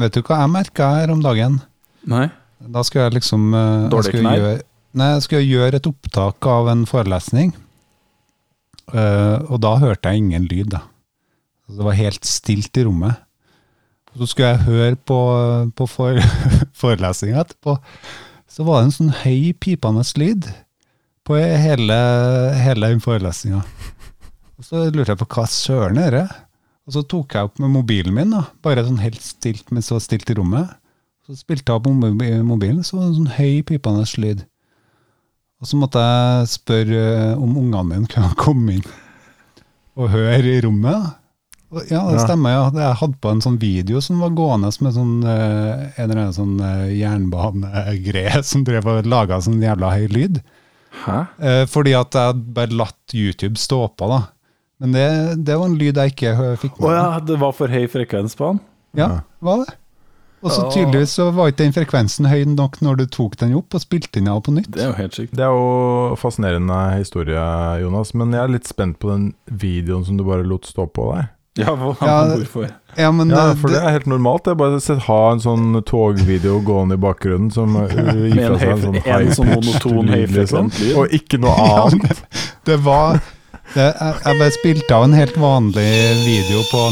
Vet du hva jeg merka her om dagen? Nei? Da skulle jeg liksom eh, Dårlig knær? gjøre, Nei, jeg skulle gjøre et opptak av en forelesning. Uh, og da hørte jeg ingen lyd. da. Det var helt stilt i rommet. Så skulle jeg høre på, på for, forelesninga etterpå. Så var det en sånn høy, pipende lyd på hele, hele forelesninga. Så lurte jeg på hva søren er det? Og så tok jeg opp med mobilen min, da. bare sånn helt stilt mens det var stilt i rommet. Så spilte jeg opp mobilen, så var det en sånn høy, pipende lyd. Og så måtte jeg spørre eh, om ungene mine kunne komme inn og høre i rommet. Ja, det stemmer. ja. Jeg hadde på en sånn video som var gående med sånn, eh, en eller annen sånn eh, jernbanegreie som drev og laga sånn jævla høy lyd. Hæ? Fordi at jeg bare latt YouTube stå på, da. Men det, det var en lyd jeg ikke fikk med ja, det var for høy frekvens på den? Ja, var det. Og så tydeligvis så var ikke den frekvensen høy nok når du tok den opp og spilte den av på nytt. Det er jo helt sykt. Det er jo fascinerende historie, Jonas, men jeg er litt spent på den videoen som du bare lot stå på der. Ja, hvorfor? Ja, men Ja, eh, for det er helt normalt. Det er bare å ha en sånn togvideo gående i bakgrunnen som uh, gir fra seg en sånn sånn high-pitched monoton, lyd, høyfrekvent lyd. Og ikke noe annet. Ja, det var det, jeg, jeg bare spilte av en helt vanlig video på,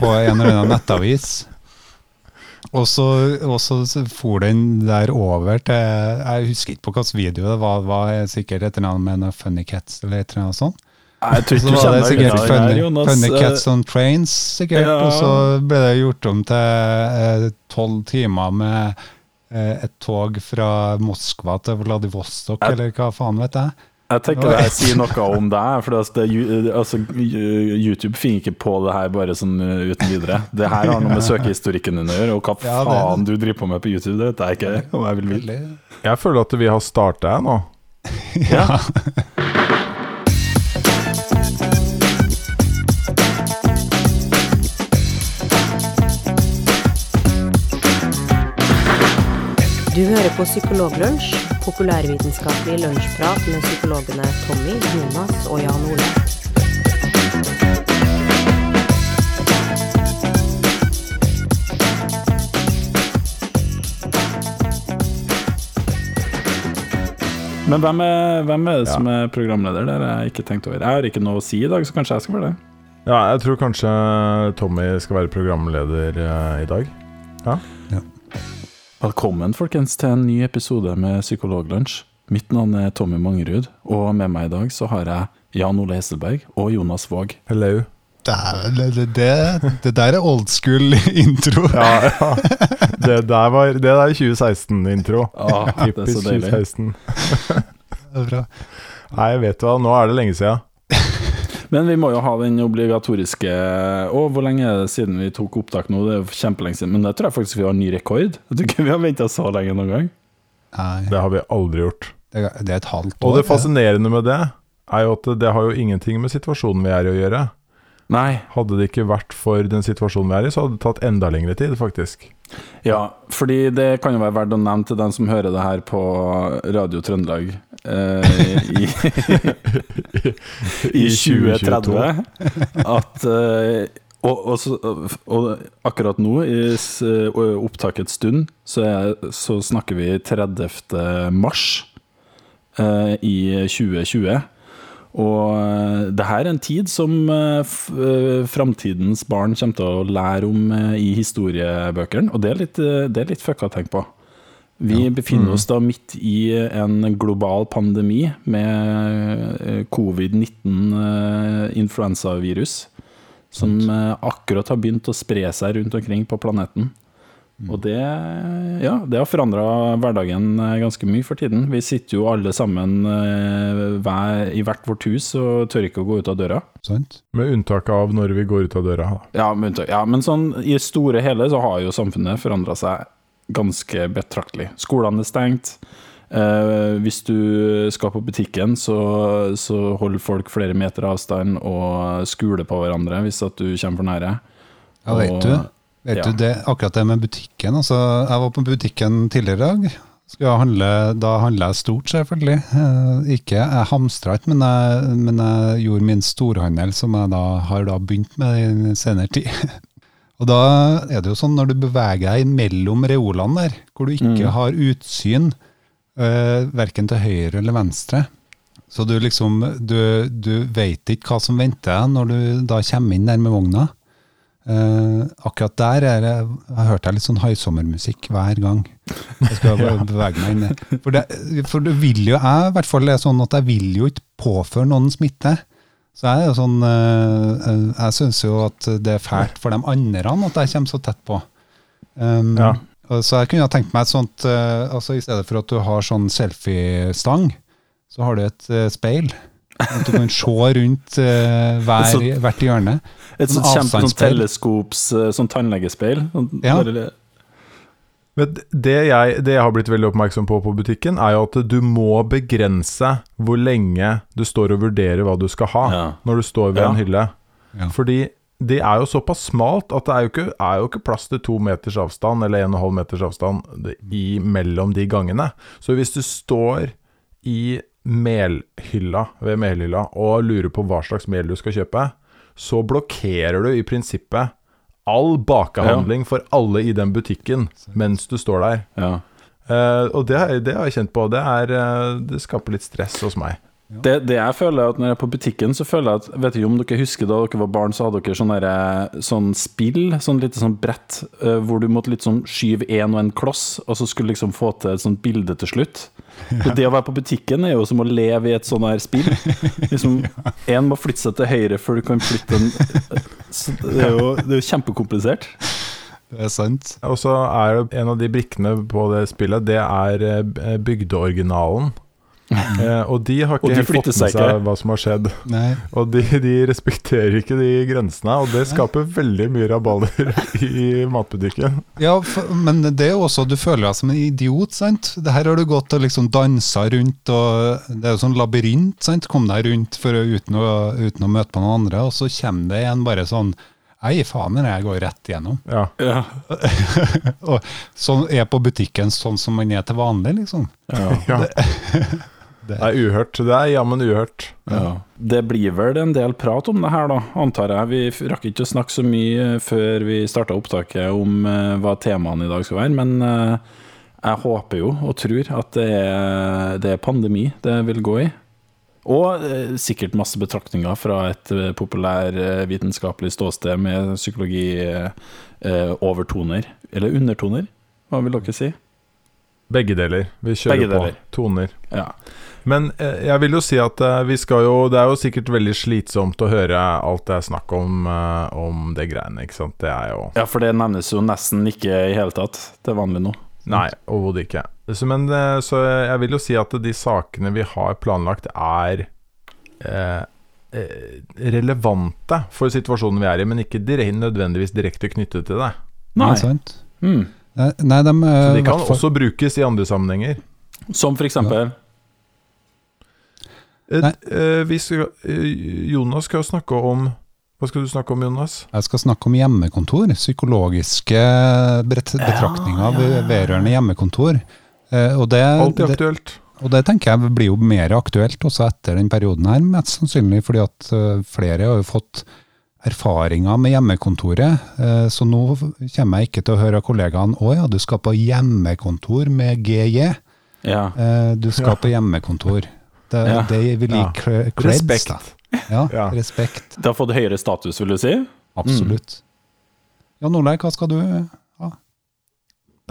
på en eller annen nettavis. Og så, og så for den der over til Jeg husker ikke på hvilken video det var. Det var sikkert et eller annet med noen Funny Cats eller et eller annet sånt. Jeg tror ikke så var det sikkert det funny, her, Jonas. funny Eh, Cats on Trains, sikkert. ja. Og så ble det gjort om til tolv timer med eh, et tog fra Moskva til Vladivostok, Jeg- eller hva faen vet jeg. Jeg tenker det her sier noe om deg. For altså, det, altså, YouTube finner ikke på det her bare sånn uh, uten videre. Det her har noe med søkehistorikken din å gjøre, og hva Ja, det faen du driver på med på YouTube, det vet jeg ikke om jeg vil vite. Jeg føler at vi har starta her nå. Ja. Du hører på Psykologlunsj, populærvitenskapelig lunsjprat med psykologene Tommy, Jonas og Jan Ole. Men hvem er, hvem er det som er programleder? Det har jeg ikke tenkt over. Jeg har ikke noe å si i dag, så kanskje jeg skal være det. Ja, jeg tror kanskje Tommy skal være programleder eh, i dag. Velkommen folkens til en ny episode med Psykologlunsj. Mitt navn er Tommy Mangerud, og med meg i dag så har jeg Jan Ole Hesselberg og Jonas Våg. Hello. Det, det, det, det der er old school intro. Ja, ja. Det der var Det der er 2016-intro. Ah, det er så Typisk 2016. Det er bra. Nei, vet du hva, nå er det lenge siden. Men vi må jo ha den obligatoriske Å, hvor lenge er det siden vi tok opptak nå? Det er jo kjempelenge siden. Men det tror jeg faktisk vi har ny rekord. Jeg tror ikke vi har venta så lenge noen gang. Nei, Det har vi aldri gjort. det, er et halvt år. Og det fascinerende med det er jo at det, har jo ingenting med situasjonen vi er i å gjøre. Nei. Hadde det ikke vært for den situasjonen vi er i, så hadde det tatt enda lengre tid, faktisk. Ja, fordi det kan jo være verdt å nevne til den som hører det her på Radio Trøndelag i, i 2030, at eh, og, og, så, og akkurat nå, i opptaket opptakets stund, så, er, så snakker vi 30. mars eh, i 2020. Og eh, det her er en tid som eh, eh, framtidens barn kommer til å lære om eh, i historiebøkene, og det er litt, eh, det er litt fucka å tenke på. Vi befinner oss da midt i en global pandemi med eh, covid-19-influensavirus, som eh, akkurat har begynt å spre seg rundt omkring på planeten. Og det, ja, det har forandra hverdagen eh, ganske mye for tiden. Vi sitter jo alle sammen eh, hver, i hvert vårt hus og tør ikke å gå ut av døra. Sant? Med unntak av når vi går ut av døra. da. Ja, ja, men sånn i store hele så har jo samfunnet forandra seg ganske betraktelig. Skolene er stengt. Eh, hvis du skal på butikken, så, så holder folk flere meter avstand og skuler på hverandre hvis at du kommer for nære. Ja, vet Og- du. Vet ja. du det, akkurat det med butikken. Altså, jeg var på butikken tidligere i dag. Skulle handle, da handla jeg stort, selvfølgelig. Eh, ikke, jeg hamstra ikke, men jeg, men jeg gjorde min storhandel, som jeg da har da begynt med i senere tid. Og da er det jo sånn når du beveger deg mellom reolene der, hvor du ikke Mm. har utsyn uh, verken til høyre eller venstre, så du liksom du, du vet ikke hva som venter deg når du da kommer inn der med vogna. Uh, akkurat der er det, jeg hørte jeg litt sånn haisommermusikk hver gang. Jeg skal bare bevege meg inn. For, det, for det vil jo, jeg i hvert fall er sånn at jeg vil jo ikke påføre noen smitte. Så jeg er jo sånn eh, eh, Jeg syns jo at det er fælt for de andre at jeg kommer så tett på. Um, Ja. Så jeg kunne ha tenkt meg et sånt eh, altså I stedet for at du har sånn selfiestang, så har du et speil. At du kan se rundt hver, sånt, hvert hjørne. Et Sånn sånt kjempe sånn teleskops, sånn tannlegespeil. Sånn, Ja. Men det jeg, det jeg har blitt veldig oppmerksom på på butikken, er jo at du må begrense hvor lenge du står og vurderer hva du skal ha Ja. når du står ved Ja. en hylle. Ja. Fordi det er jo såpass smalt at det er jo ikke, er jo ikke plass til to meters avstand eller en og en halv meters avstand i, mellom de gangene. Så hvis du står i melhylla ved melhylla og lurer på hva slags mel du skal kjøpe, så blokkerer du i prinsippet all bakehandling for alle i den butikken mens du står der. Ja. Uh, og det, det har jeg kjent på. Det, er, uh, det skaper litt stress hos meg. Det, det jeg føler er at Når jeg er på butikken, så føler jeg at Vet ikke om dere husker da dere var barn, så hadde dere sånn derre- sånn spill, sånn lite sånn brett, eh, hvor du måtte litt sånn skyve én og en kloss, og så skulle liksom få til et sånt bilde til slutt. Og det å være på butikken er jo som å leve i et sånt her spill. Liksom, Én må flytte seg til høyre før du kan flytte en så Det er jo, det er jo kjempekomplisert. Det er sant. Og så er en av de brikkene på det spillet, det er eh, bygdeoriginalen. Eh, og de har ikke de helt fått med seg seg ikke. hva som har skjedd. Nei. Og de, de respekterer ikke de grensene, og det skaper veldig mye rabalder i matbutikken. Ja, for, men det er jo også, du føler deg som en idiot, sant? Det her har du gått og liksom dansa rundt, og det er jo sånn labyrint, sant? Kom deg rundt for uten, å, uten å møte på noen andre, og så kommer det en bare sånn, ei faen, jeg går rett igjennom. Ja. Ja. Og sånn er på butikken sånn som man er til vanlig, liksom. Ja. ja. Det er uhørt. Det er jammen uhørt. Ja. Det blir vel en del prat om det her, da, antar jeg. Vi rakk ikke å snakke så mye før vi starta opptaket om eh, hva temaene i dag skal være, men eh, jeg håper jo og tror at det er, det er pandemi det vil gå i. Og eh, sikkert masse betraktninger fra et eh, populærvitenskapelig ståsted med psykologi eh, eh, overtoner, eller undertoner, hva vil dere si? Begge deler. Vi kjører deler. på. Toner. Ja. Men eh, jeg vil jo si at eh, vi skal jo Det er jo sikkert veldig slitsomt å høre alt det er snakk om eh, om det greiene, ikke sant. Det er jo ja, for det nevnes jo nesten ikke i hele tatt til vanlig nå. Nei, overhodet ikke. Så, men, eh, så jeg vil jo si at de sakene vi har planlagt, er eh, relevante for situasjonen vi er i, men ikke dire nødvendigvis direkte knyttet til det. Nei. Nei sant? Mm. Nei, nei, de, Så de kan også brukes i andre sammenhenger. Som for eksempel Nei. Eh, skal, eh, Jonas skal snakke om Hva skal du snakke om, Jonas? Jeg skal snakke om hjemmekontor, psykologiske betraktninger ja, ja. vedrørende hjemmekontor. Eh, og, det, Alltid det, aktuelt. og det tenker jeg blir jo mer aktuelt også etter den perioden her, mest sannsynlig fordi at eh, flere har jo fått erfaringer med hjemmekontoret. Eh, så nå kommer jeg ikke til å høre av kollegaene å ja, du skal på hjemmekontor med GJ. Ja. Eh, du skal Ja. på hjemmekontor. Det, Ja. det vil gi Ja. creds. Respekt. Da. Ja, Ja. respekt. Det har fått høyere status, vil du si? Absolutt. Ja, Nordleik, hva skal du ha?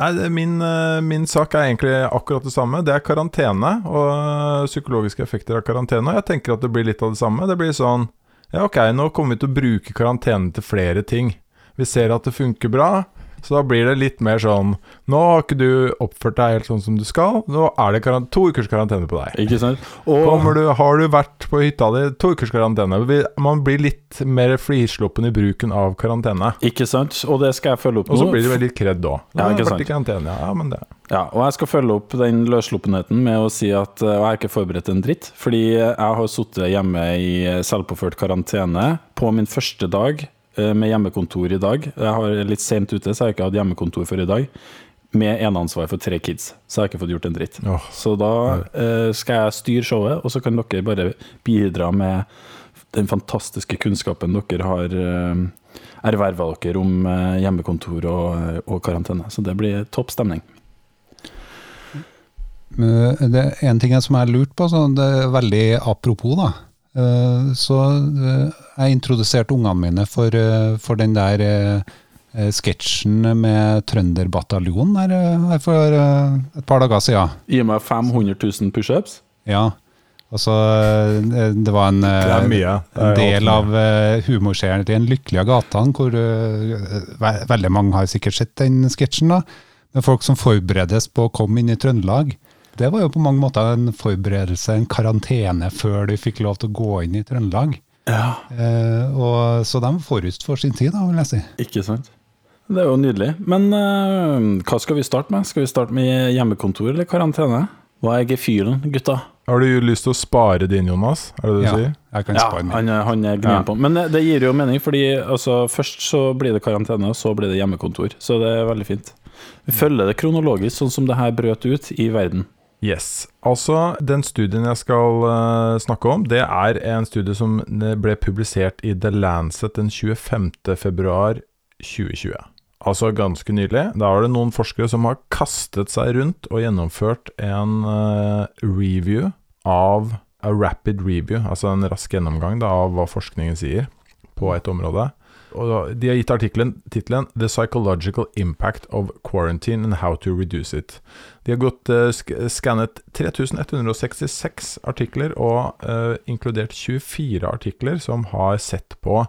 Nei, min, eh, min sak er egentlig akkurat det samme. Det er karantene og psykologiske effekter av karantene. Og jeg tenker at det blir litt av det samme. Det blir sånn Ja, ok, nå kommer vi til å bruke karantene til flere ting. Vi ser at det funker bra, så da blir det litt mer sånn Nå har ikke du oppført deg helt sånn som du skal. Nå er det to ukers karantene på deg. Ikke sant? Og du, har du vært på hytta di, to ukers karantene. Man blir litt mer frisluppen i bruken av karantene. Ikke sant? Og det skal jeg følge opp nå. Og så blir det veldig kred da. Ja, ikke sant. karantene, ja, ja, men det Ja, og jeg skal følge opp den løssluppenheten med å si at uh, jeg har ikke forberedt en dritt. Fordi jeg har sittet hjemme i eh, selvpåført karantene på min første dag eh, med hjemmekontor i dag. Jeg har litt sent ute, så jeg har ikke hatt hjemmekontor for i dag. Med eneansvar for tre kids, så jeg har ikke fått gjort en dritt. Oh. Så da eh, skal jeg styre showet, og så kan dere bare bidra med den fantastiske kunnskapen dere har eh, erverva dere om eh, hjemmekontor og, og karantene. Så det blir topp stemning. Det er en ting som jeg har lurt på, så det er veldig apropos, da. Eh, Så eh, jeg introduserte ungene mine for, eh, for den der sketsjen med Trønderbataljonen her, her for et par dager siden. Gi meg 500 000 pushups. Ja, altså det var en, Det en del av humorserien til En lykkelige gatene, hvor ve veldig mange har sikkert sett den sketsjen, da. Med folk som forberedes på å komme inn i Trøndelag. Det var jo på mange måter en forberedelse, en karantene, før de fikk lov til å gå inn i Trøndelag. Ja, Eh, og, så de var forut for sin tid, da, vil jeg si. ikke sant? Det er jo nydelig. Men eh, hva skal vi starte med? Skal vi starte med hjemmekontor eller karantene? Hva er gefühlen, gutta? Har du lyst til å spare din, Jonas? Er det det du Ja, sier? jeg kan Ja, spare min. han, er- han er gnien Ja. på. Men det, det gir jo mening, fordi altså, først så blir det karantene, og så blir det hjemmekontor. Så det er veldig fint. Vi følger det kronologisk, sånn som det her brøt ut i verden. Yes. Altså, den studien jeg skal uh, snakke om, det er en studie som ble publisert i The Lancet den 25. februar 2020. Altså ganske nylig. Da er det noen forskere som har kastet seg rundt og gjennomført en uh, review av A rapid review, altså en rask gjennomgang da, av hva forskningen sier på et område. Og de har gitt artikkelen tittelen 'The Psychological Impact of Quarantine and How to Reduce It'. De har gått uh, sk skannet 3166 artikler og uh, inkludert 24 artikler som har sett på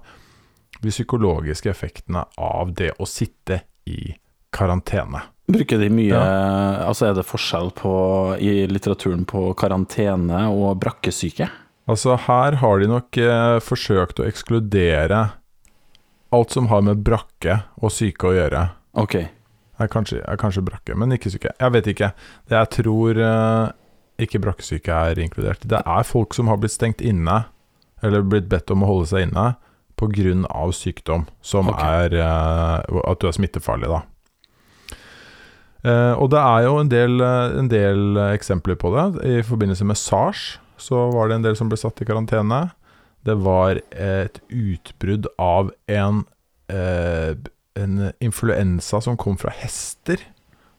de psykologiske effektene av det å sitte i karantene. Bruker de mye Altså, er det forskjell på, i litteraturen på karantene og brakkesyke? Altså Her har de nok eh, forsøkt å ekskludere alt som har med brakke og syke å gjøre. Ok. Er kanskje, er kanskje brakke, men ikke syke. Jeg vet ikke. Det jeg tror eh, ikke brakkesyke er inkludert. Det er folk som har blitt stengt inne, eller blitt bedt om å holde seg inne, pga. sykdom, som okay. er eh, at du er smittefarlig, da. Eh, og det er jo en del, en del eksempler på det. I forbindelse med SARS så var det en del som ble satt i karantene. Det var et utbrudd av en, eh, en influensa som kom fra hester,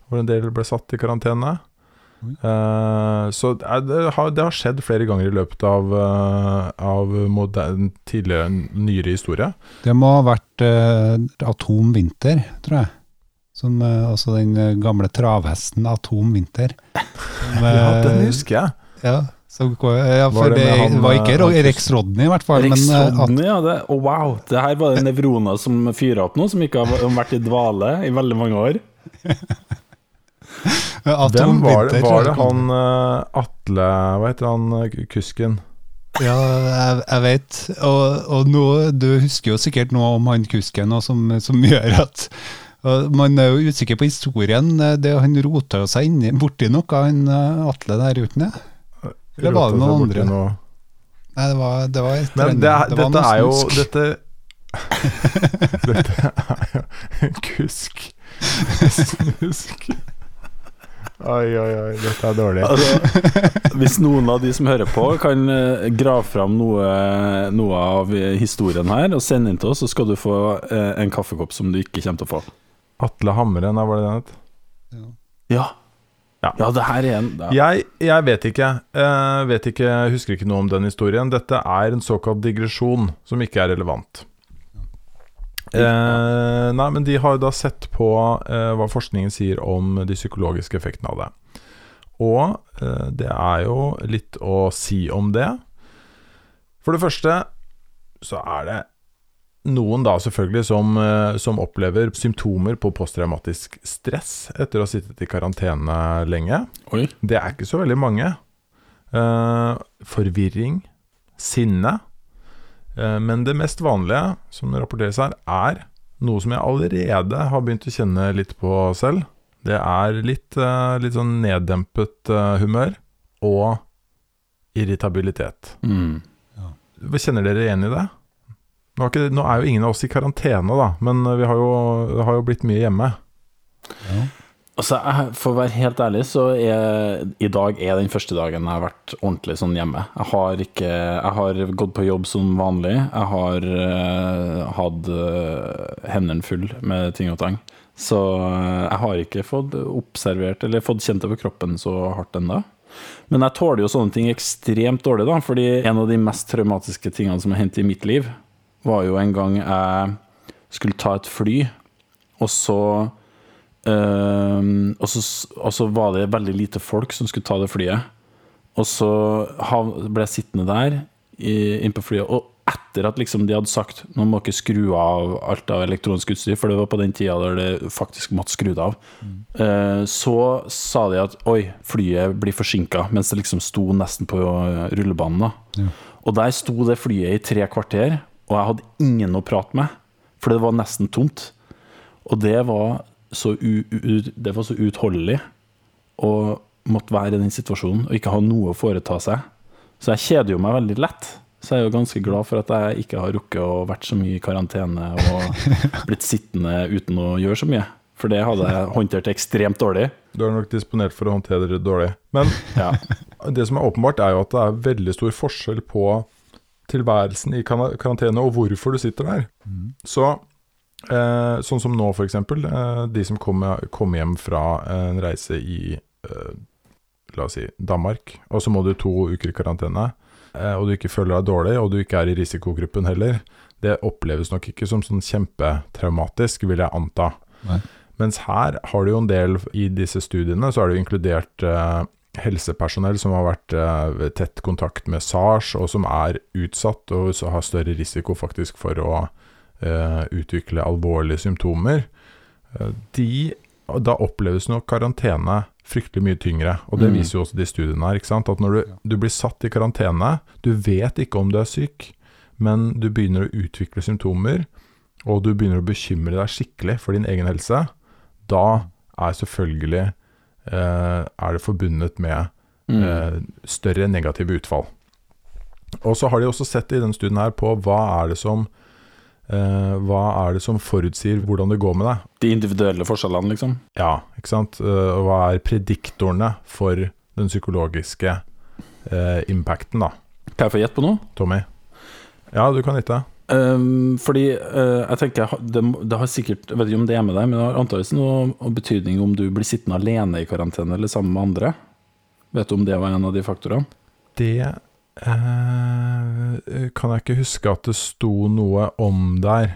hvor en del ble satt i karantene. Eh, så det, har, det har skjedd flere ganger i løpet av, eh, av modern, tidligere, nyere historie. Det må ha vært eh, Atom Vinter, tror jeg. Som, eh, altså den eh, gamle travhesten Atom Vinter. Som, Ja, den eh, husker jeg. Ja, som ja, ja Var for det det, han, var ikke eh, Rex Rodney, i hvert fall. Rex men, eh, Rodney, ja. Det, oh, wow. Det her var det nevroner som fyra opp nå, som ikke har vært i dvale i veldig mange år. Hvem var det? Var det han eh, Atle Hva heter han kusken? Ja, jeg, jeg vet. Og, og nå, du husker jo sikkert noe om han kusken og som, som gjør at og Man er jo usikker på historien. Det, han rota seg inni, borti noe, han Atle der ute. Eller var det noen andre? noe. Nei, det var, det var et Men det, er- Det dette er jo. Dette Dette er jo en kusk. Snusk. Oi, oi, oi, dette er dårlig. Altså, hvis noen av de som hører på, kan eh, grave fram noe, noe av historien her og sende inn til oss, så skal du få eh, en kaffekopp som du ikke kommer til å få. Atle Hamren, var det den het? Ja. Ja. Ja, det her igjen en ja. Jeg, jeg vet ikke. Jeg vet ikke, husker ikke noe om den historien. Dette er en såkalt digresjon som ikke er relevant. Eh, nei, men de har da sett på eh, hva forskningen sier om de psykologiske effektene av det. Og eh, det er jo litt å si om det. For det første så er det noen da selvfølgelig som, eh, som opplever symptomer på posttraumatisk stress etter å ha sittet i karantene lenge. Oi. Det er ikke så veldig mange. Uh, forvirring, sinne. Uh, men det mest vanlige som rapporteres her, er noe som jeg allerede har begynt å kjenne litt på selv. Det er litt, uh, litt sånn neddempet humør og irritabilitet. Mm. Ja. Kjenner dere igjen i det? Nå er, ikke, nå er jo ingen av oss i karantene, da, men vi har jo, det har jo blitt mye hjemme. Ja. Altså, jeg, For å være helt ærlig, så er i dag er den første dagen jeg har vært ordentlig sånn hjemme. Jeg har ikke Jeg har gått på jobb som vanlig. Jeg har uh, hatt uh, hendene full med ting og tang. Så uh, jeg har ikke fått observert eller fått kjent det på kroppen så hardt ennå. Men jeg tåler jo sånne ting ekstremt dårlig, da. Fordi en av de mest traumatiske tingene som har hendt i mitt liv, var jo en gang jeg skulle ta et fly, og så øh, og, så, og, så, var det veldig lite folk som skulle ta det flyet. Og så ble jeg sittende der inn på flyet. Og etter at liksom de hadde sagt nå må ikke skru av alt av elektronisk utstyr, for det var på den tida der det faktisk måtte skru det av, mm. uh, så sa de at oi, flyet blir forsinka, mens det liksom sto nesten på rullebanen. ja. Og der sto det flyet i tre kvarter, og jeg hadde ingen å prate med, for det var nesten tomt. Og det var så det var så utholdelig å måtte være i den situasjonen og ikke ha noe å foreta seg. Så jeg kjeder jo meg veldig lett. Så jeg er jo ganske glad for at jeg ikke har rukket å vært så mye i karantene og blitt sittende uten å gjøre så mye. For det hadde jeg håndtert ekstremt dårlig. Du er nok disponert for å håndtere det dårlig. Men ja. det som er åpenbart, er jo at det er veldig stor forskjell på tilværelsen i karantene og hvorfor du sitter der. Mm. Så Eh, sånn som nå, f.eks. Eh, de som kommer kom hjem fra en reise i eh, La oss si Danmark, og så må du to uker i karantene, eh, og du ikke føler deg dårlig, og du ikke er i risikogruppen heller. Det oppleves nok ikke som sånn kjempetraumatisk, vil jeg anta. Nei. Mens her har du jo en del I disse studiene så er det jo inkludert eh, helsepersonell som har vært eh, tett kontakt med SARS, og som er utsatt og har større risiko faktisk for å uh, utvikle alvorlige symptomer, uh, de, da oppleves nok karantene fryktelig mye tyngre. Og det mm. viser jo også de studiene her. At når du, du, blir satt i karantene, du vet ikke om du er syk, men du begynner å utvikle symptomer, og du begynner å bekymre deg skikkelig for din egen helse, da er selvfølgelig er det forbundet med mm. større negative utfall. Og så har de også sett i denne studien her på hva er det som Uh, hva er det som forutsier hvordan det går med deg? De individuelle forskjellene, liksom? Ja, ikke sant. Uh, hva er prediktorene for den psykologiske uh, impacten, da? Kan jeg få gjette på noe? Tommy? Ja, du kan gjette. Um, fordi jeg tenker det, det, har sikkert Jeg vet ikke om det er med deg, men det har antakeligvis noe betydning om du blir sittende alene i karantene eller sammen med andre. Vet du om det var en av de faktorene? Det uh, kan jeg ikke huske at det sto noe om der.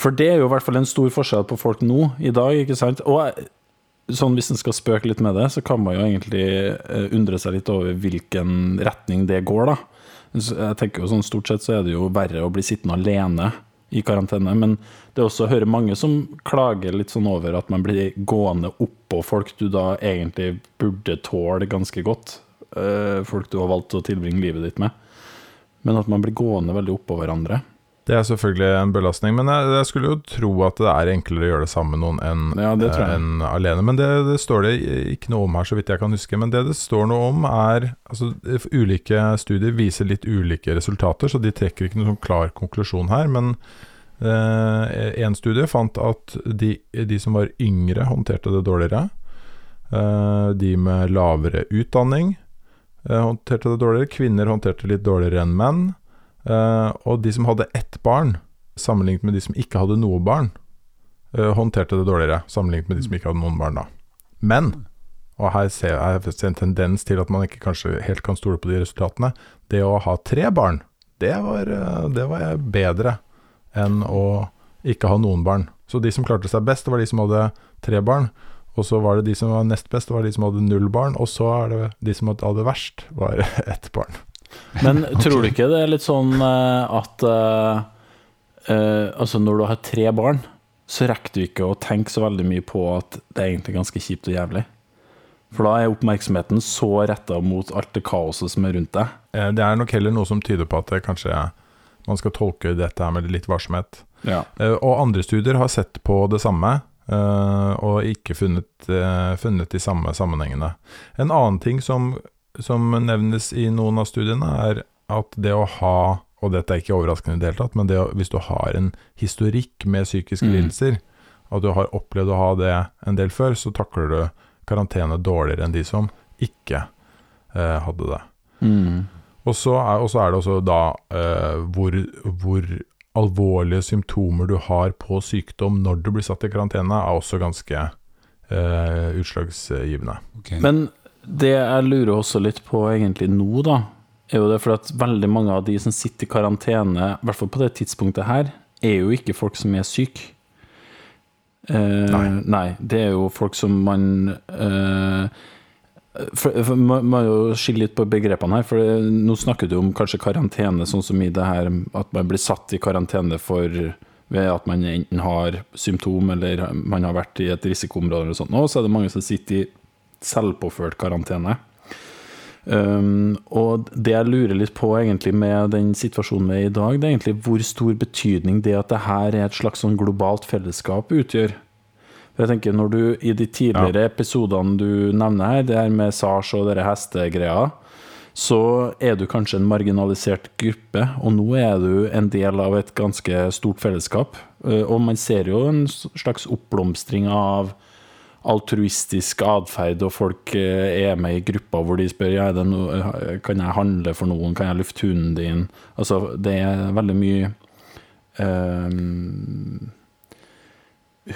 For det er jo i hvert fall en stor forskjell på folk nå i dag, ikke sant? Og sånn hvis en skal spøke litt med det, så kan man jo egentlig eh, undre seg litt over hvilken retning det går, da. Jeg tenker jo sånn Stort sett så er det jo verre å bli sittende alene i karantene, men det er også å høre mange som klager litt sånn over at man blir gående oppå folk du da egentlig burde tåle ganske godt. Eh, folk du har valgt å tilbringe livet ditt med. Men at man blir gående veldig oppå hverandre. Det er selvfølgelig en belastning, men jeg, jeg, skulle jo tro at det er enklere å gjøre det sammen med noen enn ja, en alene. Men det, det, står det ikke noe om her, så vidt jeg kan huske. Men det det står noe om, er Altså, ulike studier viser litt ulike resultater, så de trekker ikke noen sånn klar konklusjon her. Men én eh, studie fant at de, de, som var yngre, håndterte det dårligere. Eh, de med lavere utdanning Eh, håndterte det dårligere. Kvinner håndterte det litt dårligere enn menn. Uh, og de som hadde ett barn, sammenlignet med de som ikke hadde noe barn, uh, håndterte det dårligere, sammenlignet med de som ikke hadde noen barn, da. Men, og her ser jeg en tendens til at man ikke kanskje helt kan stole på de resultatene, det å ha tre barn, det var, det var bedre enn å ikke ha noen barn. Så de som klarte seg best, det var de som hadde tre barn. Og så var det de som var nest best, det var de som hadde null barn. Og så er det de som hadde verst, var ett barn. Men tror du ikke det er litt sånn uh, at uh, uh, Altså, når du har tre barn, så rekker du ikke å tenke så veldig mye på at det er egentlig ganske kjipt og jævlig. For da er oppmerksomheten så retta mot alt det kaoset som er rundt deg. Det er nok heller noe som tyder på at det kanskje man skal tolke dette her med litt varsomhet. Ja. Og andre studier har sett på det samme. Og ikke funnet, funnet, de samme sammenhengene. En annen ting som, som, nevnes i noen av studiene, er at det å ha og dette er ikke overraskende i det hele tatt, men det hvis du har en historikk med psykiske mm. lidelser, at du har opplevd å ha det en del før, så takler du karantene dårligere enn de som ikke eh, hadde det. Mm. Og så er, er det også da eh, hvor, hvor alvorlige symptomer du har på sykdom når du blir satt i karantene, er også ganske eh, utslagsgivende. Okay. Men det jeg lurer også litt på egentlig nå, da, er jo det for at veldig mange av de som sitter i karantene, i hvert fall på det tidspunktet her, er jo ikke folk som er syke. Eh, Nei. nei. Det er jo folk som man eh, for, for, Man må jo skille litt på begrepene her. For det, nå snakker du om kanskje karantene, sånn som i det her at man blir satt i karantene for ved at man enten har symptom eller man har vært i et risikoområde eller sånt. Og så er det mange som sitter i selvpåført karantene. Um, og det jeg lurer litt på egentlig med den situasjonen vi er i i dag, det er egentlig hvor stor betydning det at det her er et slags sånn globalt fellesskap utgjør. For jeg tenker Når du i de tidligere episodene du nevner her, det her med SARS og dere hestegreia, så er du kanskje en marginalisert gruppe, og nå er du en del av et ganske stort fellesskap. Uh, Og man ser jo en slags oppblomstring av altruistisk atferd, og folk eh, er med i grupper hvor de spør ja, det noe, kan jeg handle for noen, kan jeg lufte hunden din? Altså, det er veldig mye ehm,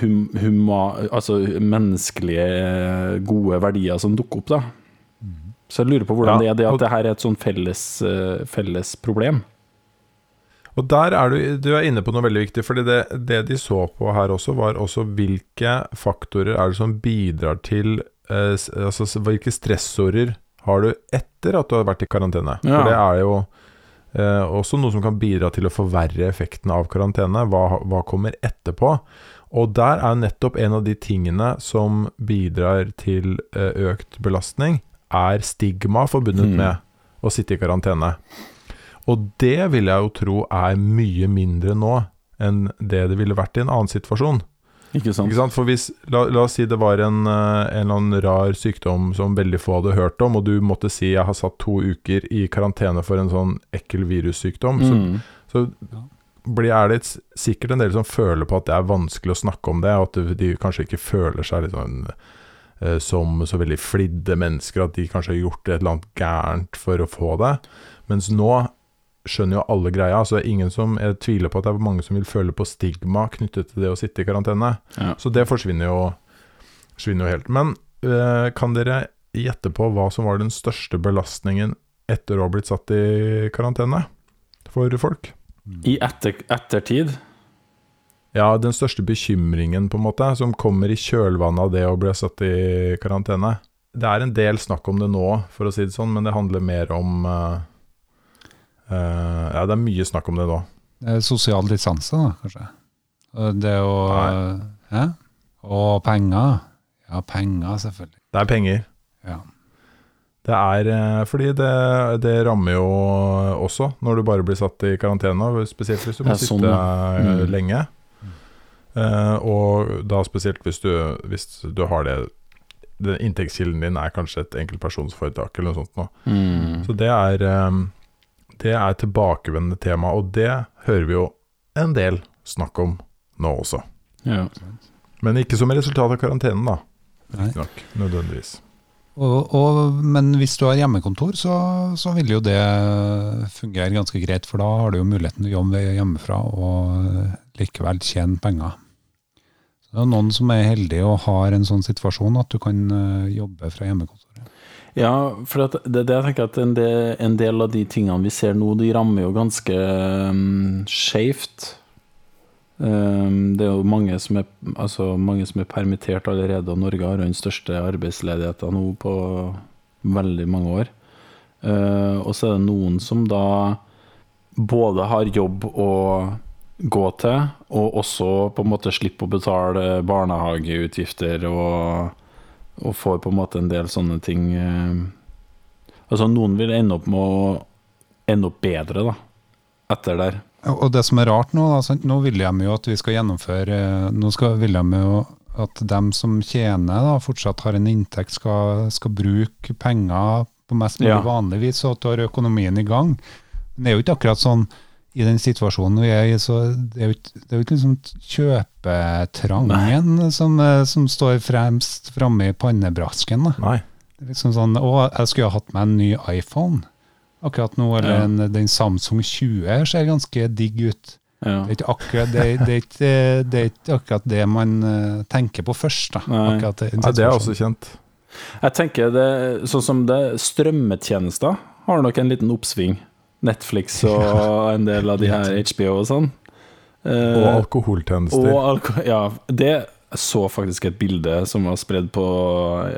hum, huma, altså menneskelige, gode verdier som dukker opp, da. Så jeg lurer på hvordan Ja, det er det at det her er et sånn felles, eh, felles problem. Og der er du, du er inne på noe veldig viktig, fordi det, det de så på her også, var også hvilke faktorer er det som bidrar til eh, Altså hvilke stressorer har du etter at du har vært i karantene? Ja. For det er jo eh, også noe som kan bidra til å forverre effekten av karantene. Hva, hva kommer etterpå? Og der er nettopp en av de tingene som bidrar til eh, økt belastning, er stigma forbundet Mm. med å sitte i karantene. Og det vil jeg jo tro er mye mindre nå enn det det ville vært i en annen situasjon. Ikke sant? Ikke sant? For hvis, la, la oss si det var en, eh, en eller annen rar sykdom som veldig få hadde hørt om, og du måtte si jeg har satt to uker i karantene for en sånn ekkel virussykdom, Mm. så, så blir, er det sikkert en del som føler på at det er vanskelig å snakke om det, og at de, kanskje ikke føler seg sånn eh, som så veldig flidde mennesker, at de kanskje har gjort et eller annet gærent for å få det. Mens nå skjønner jo alle greia, så det er ingen som jeg tviler på at det er mange som vil føle på stigma knyttet til det å sitte i karantene. Ja. Så det forsvinner jo, forsvinner jo helt. Men eh, kan dere gjette på hva som var den største belastningen etter å ha blitt satt i karantene for folk? I etter, ettertid Ja, den største bekymringen på en måte som kommer i kjølvannet av det å bli satt i karantene. Det er en del snakk om det nå, for å si det sånn, men det handler mer om eh, Ja, det er mye snakk om det nå. Det er Sosial distanse, da, kanskje. Det å. Hæ? Og penger. Ja, penger, selvfølgelig. Det er penger. Ja. Det er eh, fordi det, det rammer jo også når du bare blir satt i karantene, spesielt hvis du må sitte sånn, ja. eh, Mm. lenge. Uh, og da spesielt hvis du, hvis du har det den Inntektskilden din er kanskje et enkeltpersonsforetak eller noe sånt. Nå. mm. Så det er eh, Det er tilbakevendende tema, og det hører vi jo en del snakk om nå også. ja. Men ikke som resultat av karantenen, da. Riktignok. Nok, nødvendigvis. Og, og, men hvis du har hjemmekontor, så, så vil jo det fungere ganske greit, for da har du jo muligheten til å jobbe hjemmefra og likevel tjene penger. Så det er noen som er heldige og har en sånn situasjon at du kan eh, jobbe fra hjemmekontoret. Ja, for det, det jeg tenker at en del, en del av de tingene vi ser nå, de rammer jo ganske um, skjevt. Um, det er jo mange som er, altså mange som er permittert allerede, og Norge har den største arbeidsledigheten nå på veldig mange år. Uh, og så er det noen som da både har jobb å gå til, og også på en måte slipper å betale barnehageutgifter og og får på en måte en del sånne ting eh, Altså, noen vil ende opp med å ende opp bedre, da, etter der. Og det som er rart nå, da, nå vil de jo at vi skal gjennomføre Nå skal, vil de jo at dem som tjener, da, fortsatt har en inntekt, skal, skal bruke penger på mest mulig Ja. vanlig vis, og at du har økonomien i gang. Men det er jo ikke akkurat sånn i den situasjonen vi er i, så det er jo ikke, det er jo ikke liksom kjøpetrangen som, eh, som står fremst framme i pannebrasken. da. Nei. Det er Liksom sånn, å, jeg skulle ha hatt meg en ny iPhone akkurat nå, eller Ja. en, den Samsung 20 ser ganske digg ut. Ja. Det er ikke akkurat det, det, er ikke, det, er ikke akkurat det man eh, tenker på først. da. Nei. Akkurat Nei, det er også kjent. Jeg tenker det, sånn som det, strømmetjenester har nok en liten oppsving. Netflix og en del av de her HBO og sånn. Eh, Og alkoholtjenester. og alko ja, det jeg så faktisk et bilde som var spredd på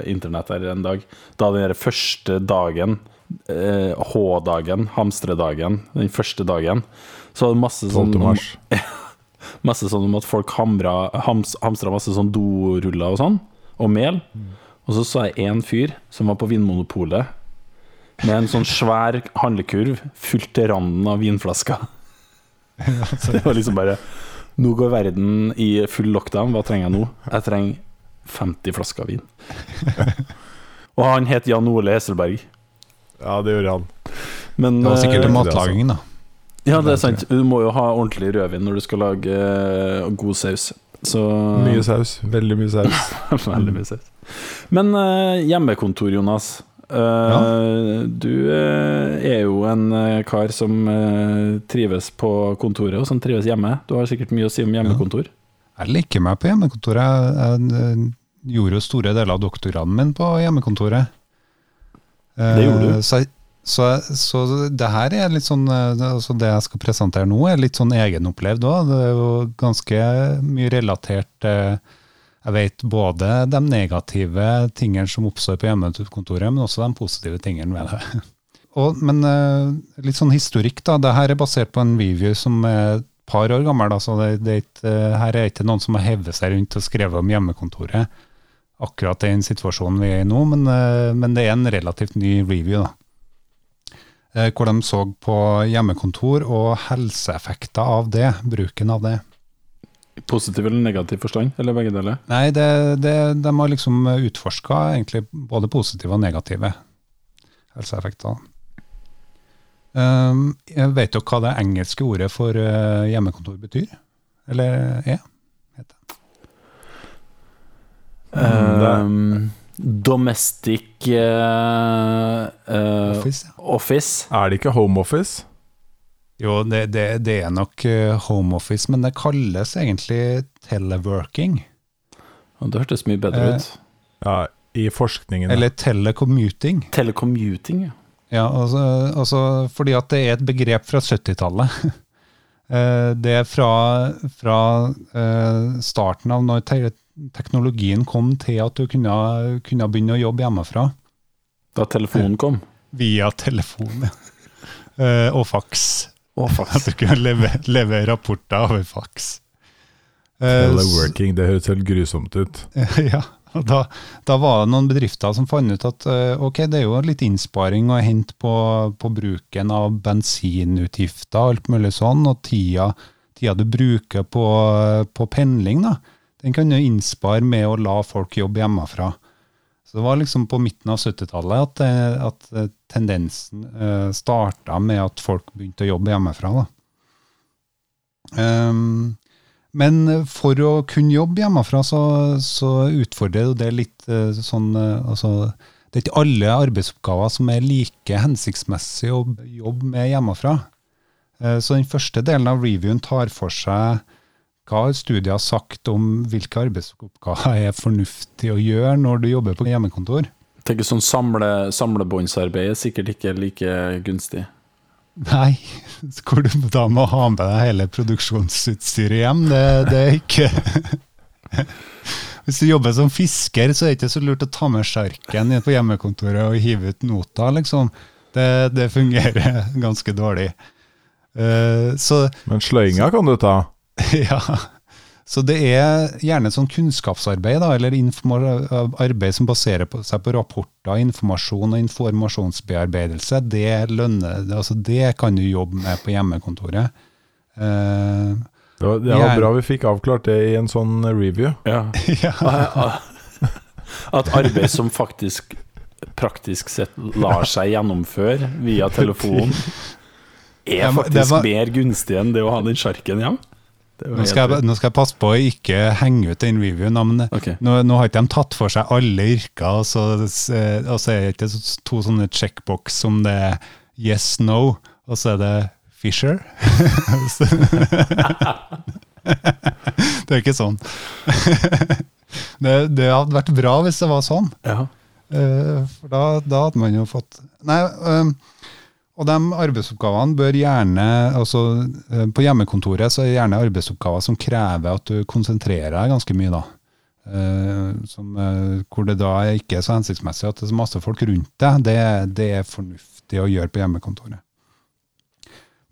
internett her en dag. Da den første dagen, eh, H-dagen, hamstredagen, den første dagen, så var det masse sånn om, mars. masse sånn om at folk hamra, hams, hamstra masse sånn doruller og sånn, og mel. Og så så jeg en fyr som var på Vinmonopolet med en sånn svær handlekurv fylt til randen av vinflasker. Det var liksom bare Nå går verden i full lockdown, hva trenger jeg nå? Jeg trenger 50 flasker vin. Og han het Jan Ole Heselberg Ja, det gjorde han. Men Det var sikkert eh, altså. da. Ja, det er sant. Du må jo ha ordentlig rødvin når du skal lage eh, god saus. Så Mye saus. Veldig mye saus. Veldig mye saus. Men eh, hjemmekontor, Jonas. Eh, Du eh, er jo en eh, kar som trives på kontoret, og som trives hjemme. Du har sikkert mye å si om hjemmekontor. Jeg liker meg på hjemmekontoret. Jeg, gjorde jo store deler av doktorgraden min på hjemmekontoret. Det gjorde du. Så, så, så det her er litt sånn altså Det jeg skal presentere nå, er litt sånn egenopplevd òg. Det er jo ganske mye relatert eh, Jeg vet både de negative tingene som oppstår på hjemmekontoret, men også de positive tingene ved det. Og, men eh, litt sånn historikk, da. Det her er basert på en review som er et par år gammel. Da, så det, det eh, her er ikke noen som har hevet seg rundt og skrevet om hjemmekontoret akkurat den situasjonen vi er i nå, men, eh, men det er en relativt ny review. da. Hvor de så på hjemmekontor og helseeffekter av det, bruken av det. Positiv eller negativ forstand, eller begge deler? Nei, det, det, de har liksom utforska egentlig både positive og negative helseeffekter. Um, jeg vet dere hva det engelske ordet for eh, hjemmekontor betyr? Eller er? Heter. det- Um, domestic uh, uh, Office? office. Er det ikke home office? Jo, det, det, det er nok eh, home office, men det kalles egentlig teleworking. Det hørtes mye bedre Eh, ut. Ja, i forskningen. Eller telecommuting. Telecommuting, ja. Ja, altså, altså fordi at det er et begrep fra 70-tallet. Eh, det er fra, fra eh, starten av når te teknologien kom til at du kunne, kunne begynne å jobbe hjemmefra. Da telefonen kom. Via telefon ja. Og faks. Å, At du kunne levere, leve rapporter over fax. Eh, Teleworking, det høres helt grusomt ut. Ja, og da, da var det noen bedrifter som fant ut at eh, ok, det er jo litt innsparing å hente på, på bruken av bensinutgifter og alt mulig sånn, og tida, tida du bruker på, på pendling, da, den kan du innspare med å la folk jobbe hjemmefra. Så det var liksom på midten av 70-tallet at, eh, at eh, tendensen uh, starta med at folk begynte å jobbe hjemmefra. Um, men for å kunne jobbe hjemmefra, så, så utfordrer det litt uh, sånn uh, altså, Det er ikke alle arbeidsoppgaver som er like hensiktsmessig å jobbe med hjemmefra. Uh, Så den første delen av reviewen tar for seg hva studiet studier sagt om hvilke arbeidsoppgaver er fornuftig å gjøre når du jobber på hjemmekontor. Tenker sånn samle, samlebåndsarbeid er sikkert ikke like gunstig. Nei, hvor du da må ha med deg hele produksjonsutstyret hjem, det, det er ikke Hvis du jobber som fisker, så er det ikke så lurt å ta med sjarken på hjemmekontoret og hive ut nota, liksom. Det, det fungerer ganske dårlig. Uh, så Men sløyinga kan du ta. ja. Så det er gjerne sånn kunnskapsarbeid, da, eller arbeid som baserer på, seg på rapporter, informasjon og informasjonsbearbeidelse. Det lønner, altså det kan du jobbe med på hjemmekontoret. Uh, Det var, det var bra vi fikk avklart det i en sånn review. Ja. ja. At arbeid som faktisk praktisk sett lar seg gjennomføre via telefon er faktisk var- mer gunstig enn det å ha den sjarken hjemme? Nå skal, jeg, nå skal jeg passe på å ikke henge ut den reviewen, men okay. nå, nå har ikke de tatt for seg alle yrker, og så, eh, og så er det ikke to sånne checkbox som det er yes, no, og så er det Fisher. det er ikke sånn. det, det hadde vært bra hvis det var sånn. Ja. Uh, For da, da hadde man jo fått Nei, eh, og de arbeidsoppgavene bør gjerne altså eh, På hjemmekontoret så er det gjerne arbeidsoppgaver som krever at du konsentrerer deg ganske mye, da. Eh, Som, eh, hvor det da ikke er så hensiktsmessig at det er så masse folk rundt deg. Det, det er fornuftig å gjøre på hjemmekontoret.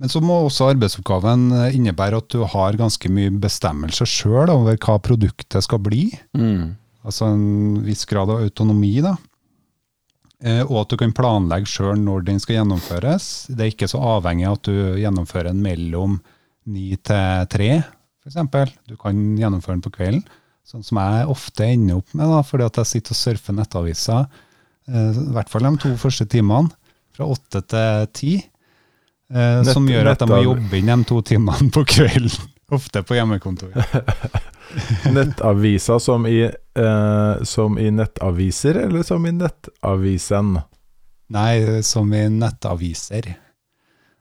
Men så må også arbeidsoppgaven innebære at du har ganske mye bestemmelse sjøl over hva produktet skal bli. Mm. Altså en viss grad av autonomi, da. Eh, og at du kan planlegge sjøl når den skal gjennomføres. Det er ikke så avhengig av at du gjennomfører den mellom ni til tre, f.eks. Du kan gjennomføre den på kvelden, sånn som jeg ofte ender opp med, da, fordi at jeg sitter og surfer nettaviser, eh, i hvert fall de to første timene, fra åtte til ti. Eh, som gjør at jeg må jobbe inn de to timene på kvelden, ofte på hjemmekontoret. Nettavisa som i, eh, som i nettaviser, eller som i nettavisen? Nei, som i nettaviser.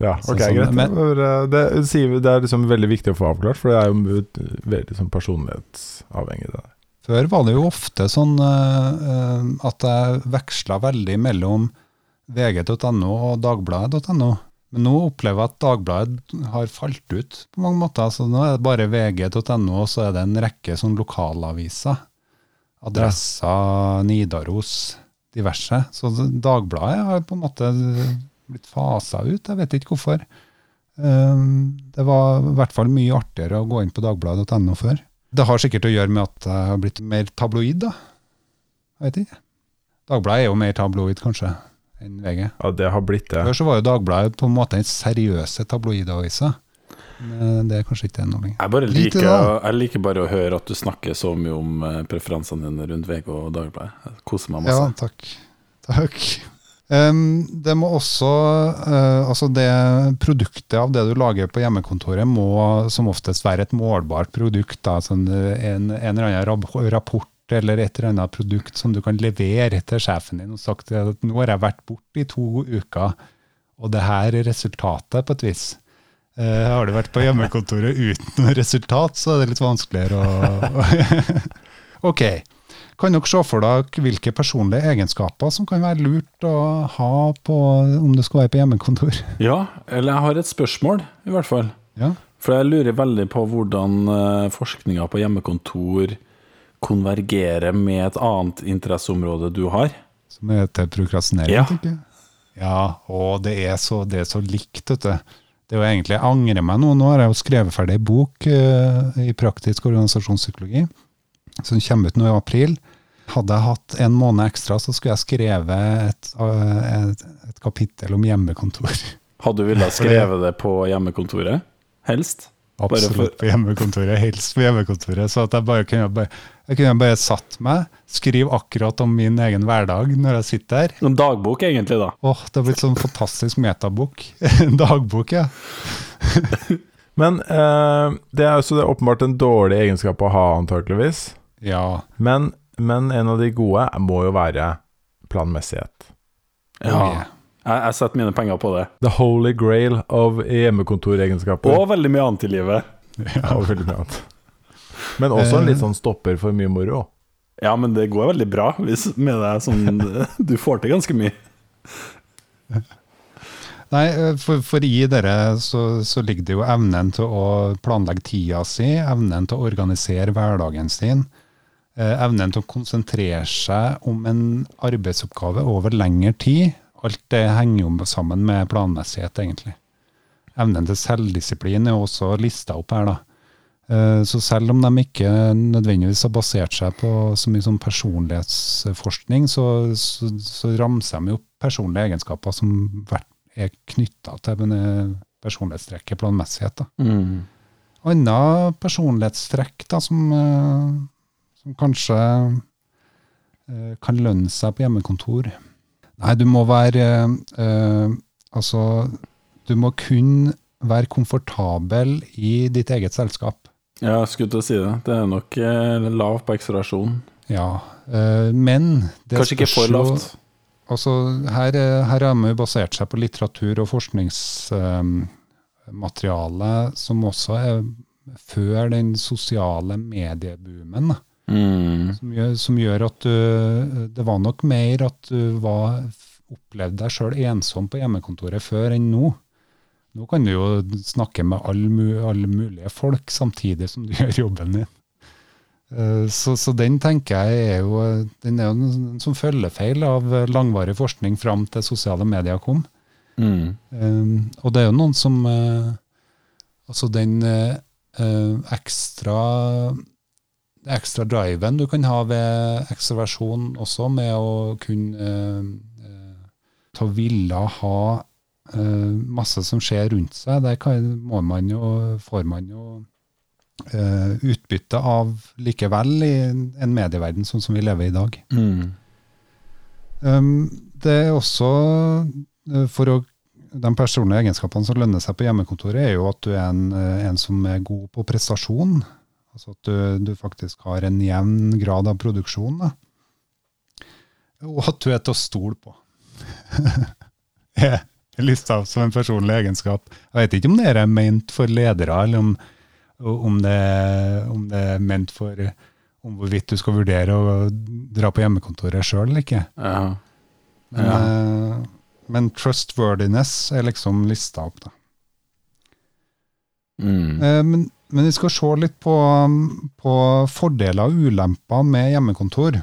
Ja, Sånn ok, som- greit. men- det, det, det er liksom veldig viktig å få avklart, for det er jo veldig sånn personlighetsavhengig. Det. Før var det jo ofte sånn eh, eh, at jeg veksla veldig mellom vg.no og dagbladet.no. Men nå opplever jeg at Dagbladet har falt ut på mange måter. Så nå er det bare vg.no, og så er det en rekke sånn lokalaviser. Adressa, Nidaros, diverse. Så Dagbladet har på en måte blitt fasa ut. Jeg vet ikke hvorfor. Um, Det var i hvert fall mye artigere å gå inn på dagbladet.no før. Det har sikkert å gjøre med at jeg har blitt mer tabloid, da. Jeg vet ikke. Dagbladet er jo mer tabloid, kanskje, enn VG. Ja, det har blitt det. Før så var jo Dagbladet på en måte den seriøse tabloidavisa. Men det er kanskje ikke det nå lenger. Jeg, liker, jeg liker bare å høre at du snakker så mye om eh, preferansene dine rundt VG og Dagbladet. Jeg koser meg Ja, masse. takk. Takk. Um, det må også uh, Altså, det produktet av det du lager på hjemmekontoret, må som oftest være et målbart produkt. Da, sånn en, en eller annen rapport eller et eller annet produkt som du kan levere til sjefen din og sagt at nå har jeg vært borte i to uker, og det her er resultatet, på et vis. Eh, har du vært på hjemmekontoret uten noe resultat, så er det litt vanskeligere å Ok. Kan dere se for dere hvilke personlige egenskaper som kan være lurt å ha på, om du skal være på hjemmekontor? Ja, eller jeg har et spørsmål, i hvert fall. Ja. For jeg lurer veldig på hvordan uh, forskninga på hjemmekontor konvergerer med et annet interesseområde du har. Som heter prokrastinering, Ja. tenker jeg. Ja, og det er så, det er så likt, vet du. Det er jo egentlig, Jeg angrer meg nå. Nå har jeg jo skrevet ferdig en bok uh, i praktisk organisasjonspsykologi, som kommer ut nå i april. Hadde jeg hatt en måned ekstra, så skulle jeg skrevet et, uh, et, et kapittel om hjemmekontor. Hadde du villet skrevet det på hjemmekontoret? Helst? Absolutt på hjemmekontoret, helst på hjemmekontoret. Så at jeg bare kunne bare, jeg kunne bare satt meg, skrive akkurat om min egen hverdag når jeg sitter der. En dagbok, egentlig, da. Åh, det har blitt sånn fantastisk metabok. En dagbok, ja. Men eh, det er jo så det er åpenbart en dårlig egenskap å ha, antakeligvis. Ja. Men, men en av de gode må jo være planmessighet. Ja. yeah. Jeg, jeg setter mine penger på det. The holy grail of hjemmekontoregenskaper. Og veldig mye annet i livet. Ja, og veldig mye annet. Men også en litt sånn stopper for mye moro. Ja, men det går veldig bra hvis med deg sånn Du får til ganske mye. Nei, eh, for, for i dere så, så ligger det jo evnen til å planlegge tida si, evnen til å organisere hverdagen sin, eh, evnen til å konsentrere seg om en arbeidsoppgave over lengre tid. Alt det henger jo sammen med planmessighet, egentlig. Evnen til selvdisiplin er også lista opp her, da. Eh, Så selv om de ikke nødvendigvis har basert seg på så mye sånn personlighetsforskning, så, så, så ramser de jo opp personlige egenskaper som er knytta til personlighetstrekket planmessighet. Mm. Annet personlighetstrekk da, som, eh, som kanskje eh, kan lønne seg på hjemmekontor Nei, du må være eh, Altså, du må kun være komfortabel i ditt eget selskap. Ja, skulle til å si det. Det er nok eh, lav på akselerasjon. Ja, eh, men det Kanskje ikke for lavt. Altså, her, eh, her har jo basert seg på litteratur og forskningsmateriale som også er før den sosiale medieboomen. Mm. Som gjør, som gjør at du Det var nok mer at du var, opplevde deg sjøl ensom på hjemmekontoret før enn nå. Nå kan du jo snakke med alle, mu- mulige folk samtidig som du gjør jobben din. Eh, Så, så den tenker jeg er jo den er jo en sånn følgefeil av langvarig forskning fram til sosiale medier kom. Mm. Um, og det er jo noen som eh, Altså den eh, eh, ekstra ekstra driven du kan ha ved ekstraversjon også, med å kunne eh, eh, ta ville ha eh, masse som skjer rundt seg. Der kan, må man jo, får man jo uh, utbytte av likevel i en medieverden sånn som vi lever i i dag. Mm. Um, det er også eh, for å de personlige egenskapene som lønner seg på hjemmekontoret, er jo at du er en, en som er god på prestasjon. Altså at du, du faktisk har en jevn grad av produksjon. Da. Og at du er til å stole på. lista opp som en personlig egenskap. Jeg vet ikke om det er ment for ledere, eller om, om, det, om det er ment for om hvorvidt du skal vurdere å dra på hjemmekontoret sjøl eller ikke. Ja. Men, Ja. eh, men trustworthiness er liksom lista opp, da. Mm. Eh, men, men vi skal se litt på, på fordeler og ulemper med hjemmekontor.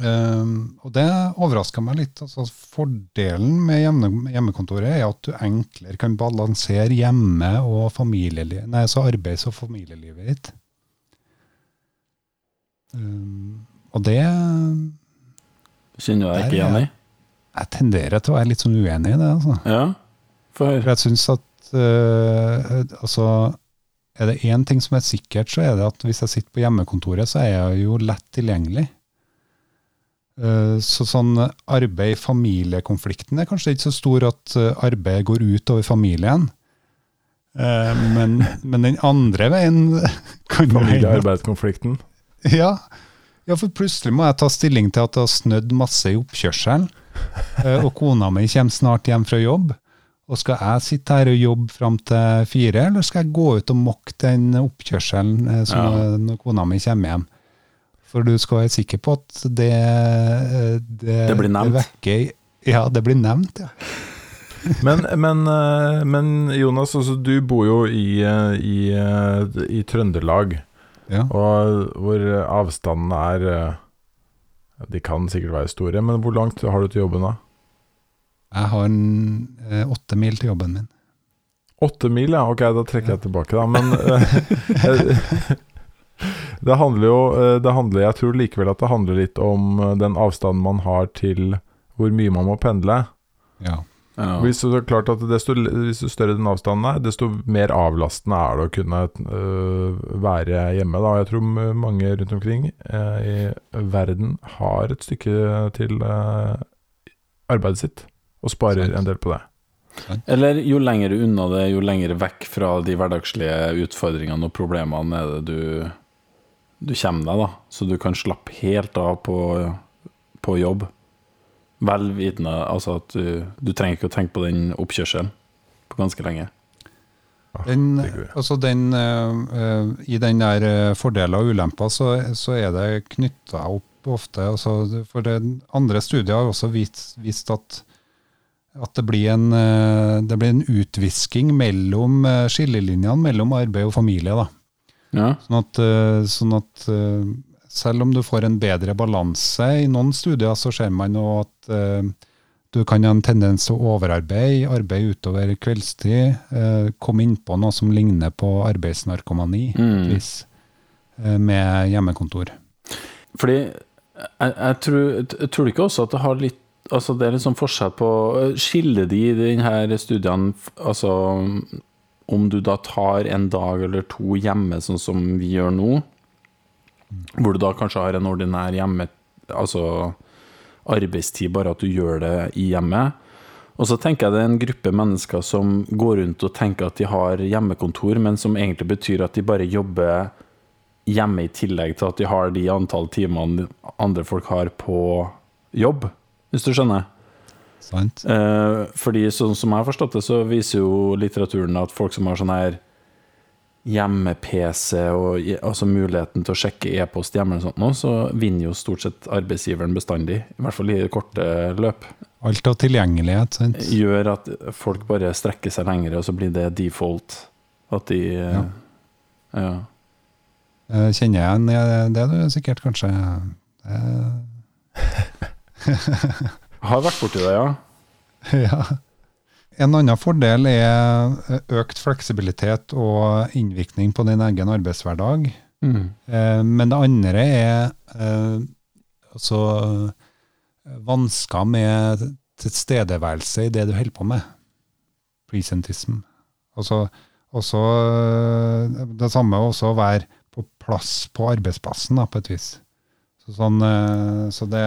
Eh, og det overraska meg litt. Altså, fordelen med hjemme, hjemmekontoret er at du enklere kan balansere hjemme- og familieliv, nei, så arbeids- og familielivet ditt. Eh, og det Kjenner du deg ikke igjen i? Jeg tenderer til å være litt sånn uenig i det. altså. Ja? for... For jeg syns at uh, altså, er det én ting som er sikkert, så er det at hvis jeg sitter på hjemmekontoret, så er jeg jo lett tilgjengelig. Eh, så sånn arbeid-familiekonflikten er kanskje ikke så stor at eh, arbeid går ut over familien. Eh, men, men den andre veien kan Familie-arbeidskonflikten. ja. ja, for plutselig må jeg ta stilling til at det har snødd masse i oppkjørselen, eh, og kona mi kommer snart hjem fra jobb. Og skal jeg sitte her og jobbe fram til fire, eller skal jeg gå ut og mokke den oppkjørselen eh, som, Ja. eh, når kona mi kommer hjem? For du skal være sikker på at det Det, Det blir nevnt. vekker- ja, det blir nevnt, ja. Men, men, eh, men Jonas, altså, du bor jo i, eh, i, eh, i Trøndelag, ja. og hvor avstandene er De kan sikkert være store, men hvor langt har du til jobben da? Jeg har en, åtte mil til jobben min. Åtte mil, ja. Ok, da trekker jeg tilbake, da. Men det handler jo eh, det handler, Jeg tror likevel at det handler litt om eh, den avstanden man har til hvor mye man må pendle. Ja. Ja. Hvis, det er klart at desto, desto større den avstanden er, desto mer avlastende er det å kunne uh, være hjemme. Da. Jeg tror mange rundt omkring uh, i verden har et stykke til uh, arbeidet sitt, og sparer Sent. en del på det. Eller jo lenger unna det, jo lenger vekk fra de hverdagslige utfordringene og problemene er det du, du kommer deg, da. Så du kan slappe helt av på, på jobb. Vel vitende altså at du, du trenger ikke å tenke på den oppkjørselen på ganske lenge. Ah, Den, altså den, eh, eh, I den der eh, fordeler og ulemper, så, så er det knytta opp ofte altså, For det, andre studier har også vist, vist at, at det blir en, uh, det blir en utvisking mellom skillelinjene mellom arbeid og familie. da. Ja. Sånn at, eh, sånn at eh, selv om du får en bedre balanse i noen studier, så ser man jo at eh, du kan ha en tendens til å overarbeide, arbeide utover kveldstid, komme innpå noe som ligner på arbeidsnarkomani, Mm. vis, med hjemmekontor. Fordi jeg, jeg, tror, jeg tror ikke også at det har litt Altså det er litt sånn forskjell på Skiller de i denne studien Altså om du da tar en dag eller to hjemme, sånn som vi gjør nå, hvor du da kanskje har en ordinær hjemme Altså arbeidstid, bare at du gjør det i hjemmet. Og så tenker jeg det er en gruppe mennesker som går rundt og tenker at de har hjemmekontor, men som egentlig betyr at de bare jobber hjemme i tillegg til at de har de antall timene andre folk har på jobb, hvis du skjønner? Sant? Eh, fordi sånn som jeg har forstått det, så viser jo litteraturen at folk som har sånn her hjemme-PC og altså muligheten til å sjekke e-post hjemme, og sånt nå, så vinner jo stort sett arbeidsgiveren bestandig. I hvert fall i korte løp. Alt av tilgjengelighet. Sant? Gjør at folk bare strekker seg lenger, og så blir det default. At de Ja. ja. Eh, Kjenner jeg igjen det, det du sikkert kanskje Har vært borti det, ja. Ja. En annen fordel er eh, økt fleksibilitet og innvirkning på din egen arbeidshverdag. Mm. Eh, Men det andre er eh, altså vansker med tilstedeværelse i det du holder på med. Presentism. Altså, også eh, det samme også å være på plass på arbeidsplassen, da, på et vis. Så, sånn, så, det,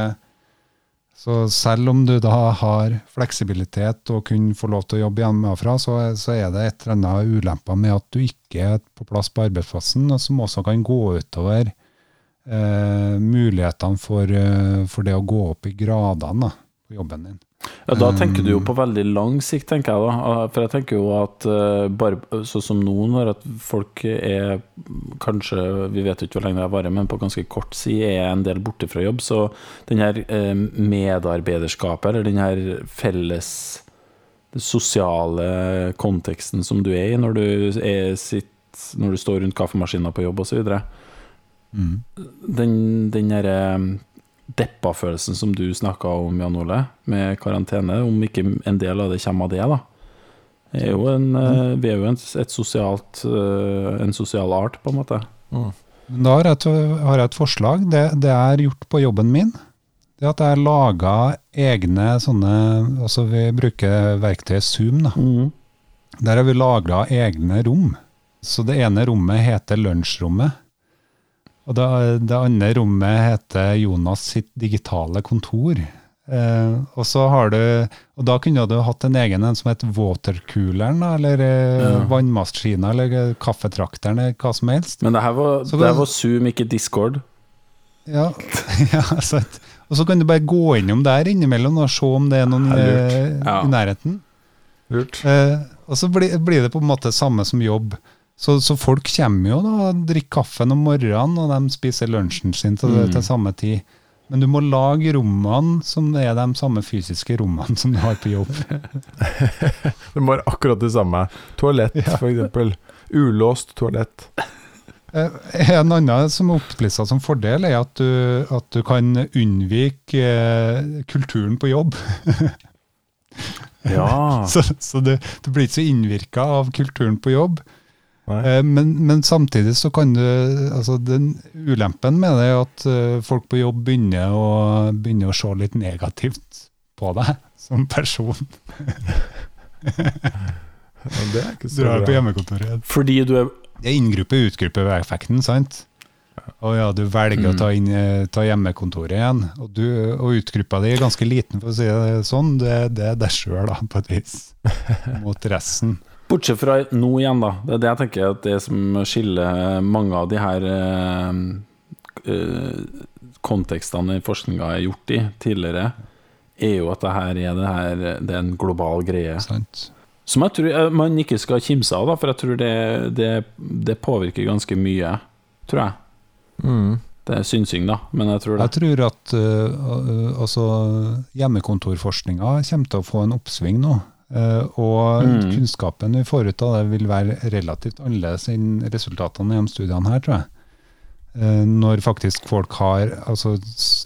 så selv om du da har fleksibilitet og kunne få lov til å jobbe hjemmefra, så, så er det et eller annet ulemper med at du ikke er på plass på arbeidsplassen, som også kan gå utover eh, mulighetene for, eh, for det å gå opp i gradene på jobben din. Ja, Da tenker du jo på veldig lang sikt, tenker jeg da. For jeg tenker jo at eh, bare sånn som nå, når at folk er kanskje Vi vet jo ikke hvor lenge det varer, men på ganske kort tid er en del borte fra jobb. Så den her eh, medarbeiderskapet, eller den her felles sosiale konteksten som du er i når du, er sitt, når du står rundt kaffemaskina på jobb osv., Mm. den, den derre deppa-følelsen som du snakka om, Jan Ole, med karantene, om ikke en del av det kommer av det, da. Er jo en, eh, vi er jo en, et sosialt, eh, en sosial art, på en måte. Mm. Da har jeg, et, har jeg et forslag. Det, det jeg har gjort på jobben min, det er at jeg har laga egne sånne Altså vi bruker verktøyet Zoom, da. Der har vi lagra egne rom. Så det ene rommet heter lunsjrommet. Og det, det andre rommet heter Jonas sitt digitale kontor. Eh, og så har du Og da kunne du hatt en egen en som het watercooleren, eller eh, Ja. vannmaskina, eller eh, kaffetrakteren, eller hva som helst. Men det her var, Så det her var Zoom, ikke Discord. Ja, ja sant. Og så kan du bare gå innom der innimellom og se om det er noen Ja, eh, Ja. i nærheten. Lurt. Eh, og så blir, blir det på en måte samme som jobb. Så, så folk kommer jo da og drikker kaffen om morgenen, og de spiser lunsjen sin til, Mm. til samme tid. Men du må lage rommene som er de samme fysiske rommene som du har på jobb. Det må være akkurat det samme. Toalett, Ja. eksempel. Ulåst toalett. Eh, En annen som er opplista som fordel, er at du, at du kan unnvike eh, kulturen på jobb. Ja. Så, så du, du blir ikke så innvirka av kulturen på jobb. Eh, Men, men samtidig så kan du altså den Ulempen med det er at eh, folk på jobb begynner å, begynner å se litt negativt på deg som person. Men det er ikke Du så bra. på hjemmekontoret. Fordi du er Det er inngruppe-utgruppe-effekten, sant? Og ja, du velger å ta, inn, eh, ta hjemmekontoret igjen, og, du, og utgruppa di er ganske liten, for å si det sånn. Det, det er deg sjøl, da, på et vis. Mot resten. Bortsett fra nå igjen, da. Det er det jeg tenker at det som skiller mange av de her eh, eh, kontekstene forskninga er gjort i tidligere, er jo at det her er, det her, det er en global greie. Sant? Som jeg tror eh, man ikke skal kimse av, da, for jeg tror det, det, det påvirker ganske mye, tror jeg. Mm. Det er synsing, da, men jeg tror det. Jeg tror at uh, uh, altså, hjemmekontorforskninga kommer til å få en oppsving nå. Uh, og Mm. kunnskapen vi får ut av det, vil være relativt annerledes enn resultatene i de studiene her, tror jeg. Uh, når faktisk folk har altså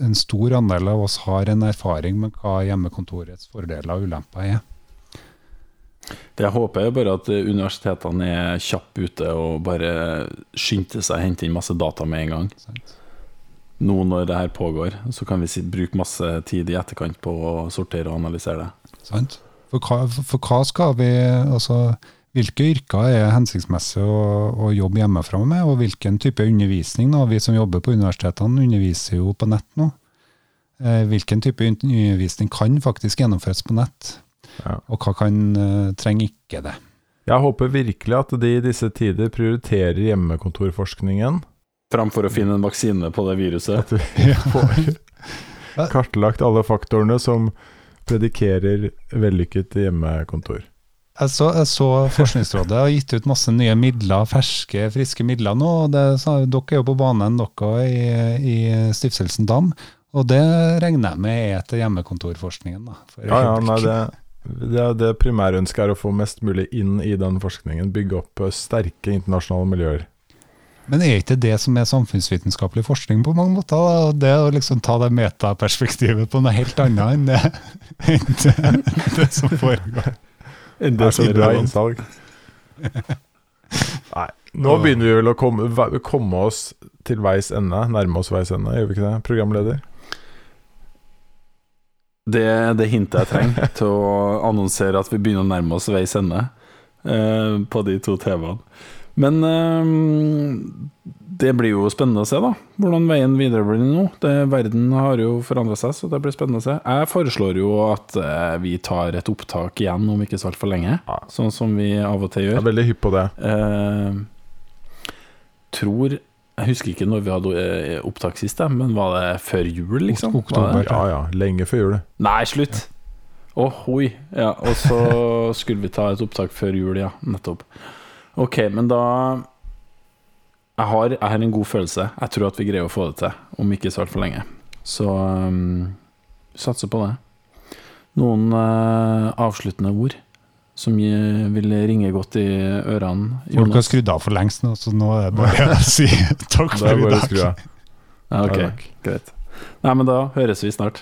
En stor andel av oss har en erfaring med hva hjemmekontorets fordeler og ulemper er. Det jeg håper er bare at eh, universitetene er kjappe ute og bare skyndte seg å hente inn masse data med en gang. Sant? Nå når det her pågår, så kan vi bruke masse tid i etterkant på å sortere og analysere det. Sant? For, hva, for, hva skal vi altså, Hvilke yrker er hensiktsmessig å, å jobbe hjemmefra med, og hvilken type undervisning? Da? Vi som jobber på universitetene, underviser jo på nett nå. Eh, hvilken type undervisning kan faktisk gjennomføres på nett? Ja. Og hva kan eh, trenger ikke det. Jeg håper virkelig at de i disse tider prioriterer hjemmekontorforskningen. Framfor å finne en vaksine på det viruset. At vi får kartlagt alle faktorene som predikerer vellykket hjemmekontor. Jeg så, jeg så Forskningsrådet har gitt ut masse nye midler, ferske, friske midler nå. og det, dere er jo på banen, dere i, i Stiftelsen Dam. Og det regner jeg med er til hjemmekontorforskningen. Da, Ja, ja, nei, det, det, det primærønsket er å få mest mulig inn i den forskningen. Bygge opp eh, sterke internasjonale miljøer. Men er ikke det som er samfunnsvitenskapelig forskning på mange måter? Da? Det å liksom ta det metaperspektivet på noe helt annet enn det, enn det, det som foregår. Enn Det som er innsalg. Nei, nå begynner vi vel å komme, komme oss til veis ende. Nærme oss veis ende, gjør vi ikke det, programleder? Det det hintet jeg trenger til å annonsere at vi begynner å nærme oss veis ende eh, på de to TV-ene. Men eh, det blir jo spennende å se, da. Hvordan veien videre blir nå. Det, verden har jo forandra seg, så det blir spennende å se. Jeg foreslår jo at eh, vi tar et opptak igjen om ikke så altfor lenge. Ja. Sånn som vi av og til gjør. Jeg er veldig hypp på det. Eh, tror Jeg husker ikke når vi hadde eh, opptak sist, men var det før jul, liksom? Oktober. Ja ja, lenge før jul. Nei, slutt! Å, hoi. Ja, og så skulle vi ta et opptak før jul, ja. Nettopp. Ok, men da jeg har, jeg har en god følelse. Jeg tror at vi greier å få det til, om ikke så altfor lenge. Så um, satser på det. Noen uh, avsluttende ord som vil ringe godt i ørene? Folk har skrudd av for lengst nå, så nå er det bare å si takk Det for i dag. Ja, ok, Ja, takk. greit. Nei, men da høres vi snart.